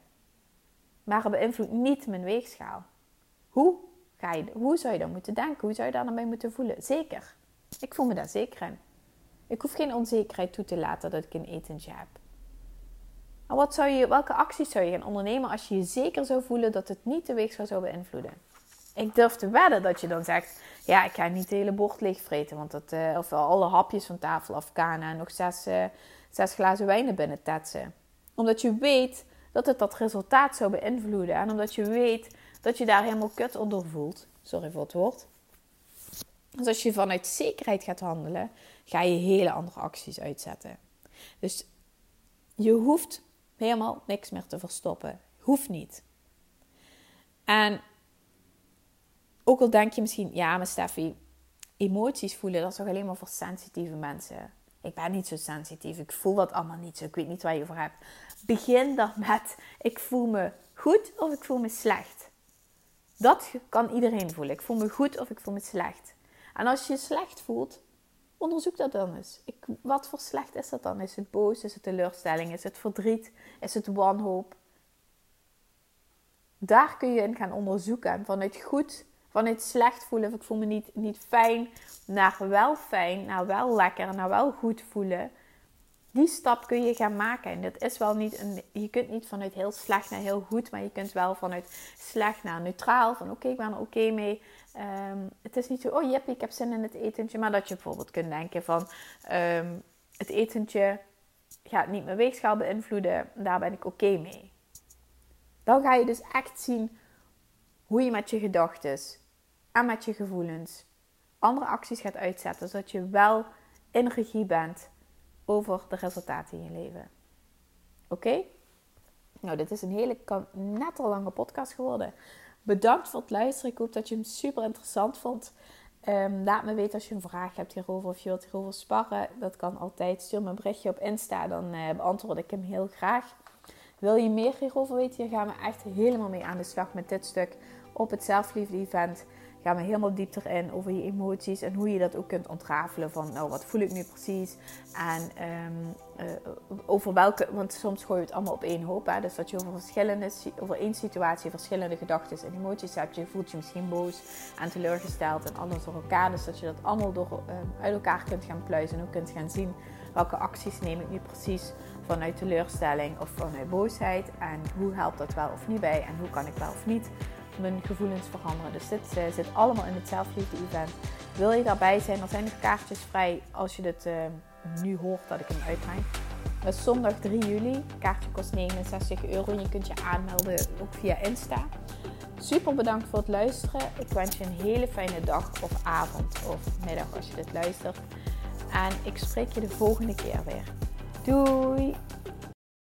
Maar het beïnvloedt niet mijn weegschaal. Hoe, ga je, hoe zou je dan moeten denken? Hoe zou je daar dan bij moeten voelen? Zeker. Ik voel me daar zeker in. Ik hoef geen onzekerheid toe te laten dat ik een etentje heb. Maar wat zou je, welke acties zou je gaan ondernemen als je je zeker zou voelen dat het niet de weegschaal zou beïnvloeden? Ik durf te wedden dat je dan zegt: Ja, ik ga niet het hele bord leegvreten. Want dat, uh, of alle hapjes van tafel afkanen en nog zes, uh, zes glazen wijn binnen tetsen. Omdat je weet dat het dat resultaat zou beïnvloeden. En omdat je weet dat je daar helemaal kut onder voelt. Sorry voor het woord. Dus als je vanuit zekerheid gaat handelen, ga je hele andere acties uitzetten. Dus je hoeft helemaal niks meer te verstoppen. Hoeft niet. En ook al denk je misschien, ja, maar Steffi, emoties voelen, dat is toch alleen maar voor sensitieve mensen. Ik ben niet zo sensitief, ik voel dat allemaal niet zo, ik weet niet waar je over hebt. Begin dan met, ik voel me goed of ik voel me slecht. Dat kan iedereen voelen. Ik voel me goed of ik voel me slecht. En als je je slecht voelt, onderzoek dat dan eens. Ik, wat voor slecht is dat dan? Is het boos? Is het teleurstelling? Is het verdriet? Is het wanhoop? Daar kun je in gaan onderzoeken. En vanuit goed, vanuit slecht voelen, of ik voel me niet, niet fijn, naar wel fijn, naar wel lekker, naar wel goed voelen die stap kun je gaan maken. En dat is wel niet een. Je kunt niet vanuit heel slecht naar heel goed, maar je kunt wel vanuit slecht naar neutraal. Van oké, ik ben er oké mee. Ehm, het is niet zo, oh jep, ik heb zin in het etentje. Maar dat je bijvoorbeeld kunt denken van ehm, het etentje gaat niet mijn weegschaal beïnvloeden. Daar ben ik oké mee. Dan ga je dus echt zien hoe je met je gedachten en met je gevoelens andere acties gaat uitzetten. Zodat je wel in regie bent over de resultaten in je leven. Oké? Nou, dit is een hele net al lange podcast geworden. Bedankt voor het luisteren. Ik hoop dat je hem super interessant vond. Um, laat me weten als je een vraag hebt hierover of je wilt hierover sparren. Dat kan altijd. Stuur me een berichtje op Insta, dan uh, beantwoord ik hem heel graag. Wil je meer hierover weten? Hier gaan we echt helemaal mee aan de slag met dit stuk op het zelfliefde event gaan we helemaal dieper in over je emoties en hoe je dat ook kunt ontrafelen van, nou, wat voel ik nu precies? En ehm, eh, over welke, want soms gooi je het allemaal op één hoop. Hè? Dus dat je over verschillende, over één situatie verschillende gedachten en emoties hebt. Je voelt je misschien boos en teleurgesteld en alles door elkaar. Dus dat je dat allemaal door, ehm, uit elkaar kunt gaan pluizen en ook kunt gaan zien welke acties neem ik nu precies vanuit teleurstelling of vanuit boosheid. En hoe helpt dat wel of niet bij en hoe kan ik wel of niet mijn gevoelens veranderen. Dus dit uh, zit allemaal in het zelfliefde event. Wil je daarbij zijn? Er zijn nog kaartjes vrij als je dit uh, nu hoort dat ik hem uitbreng. Dat is zondag 3 juli. Kaartje kost 69 euro en je kunt je aanmelden ook via Insta. Super bedankt voor het luisteren. Ik wens je een hele fijne dag of avond of middag als je dit luistert. En ik spreek je de volgende keer weer. Doei!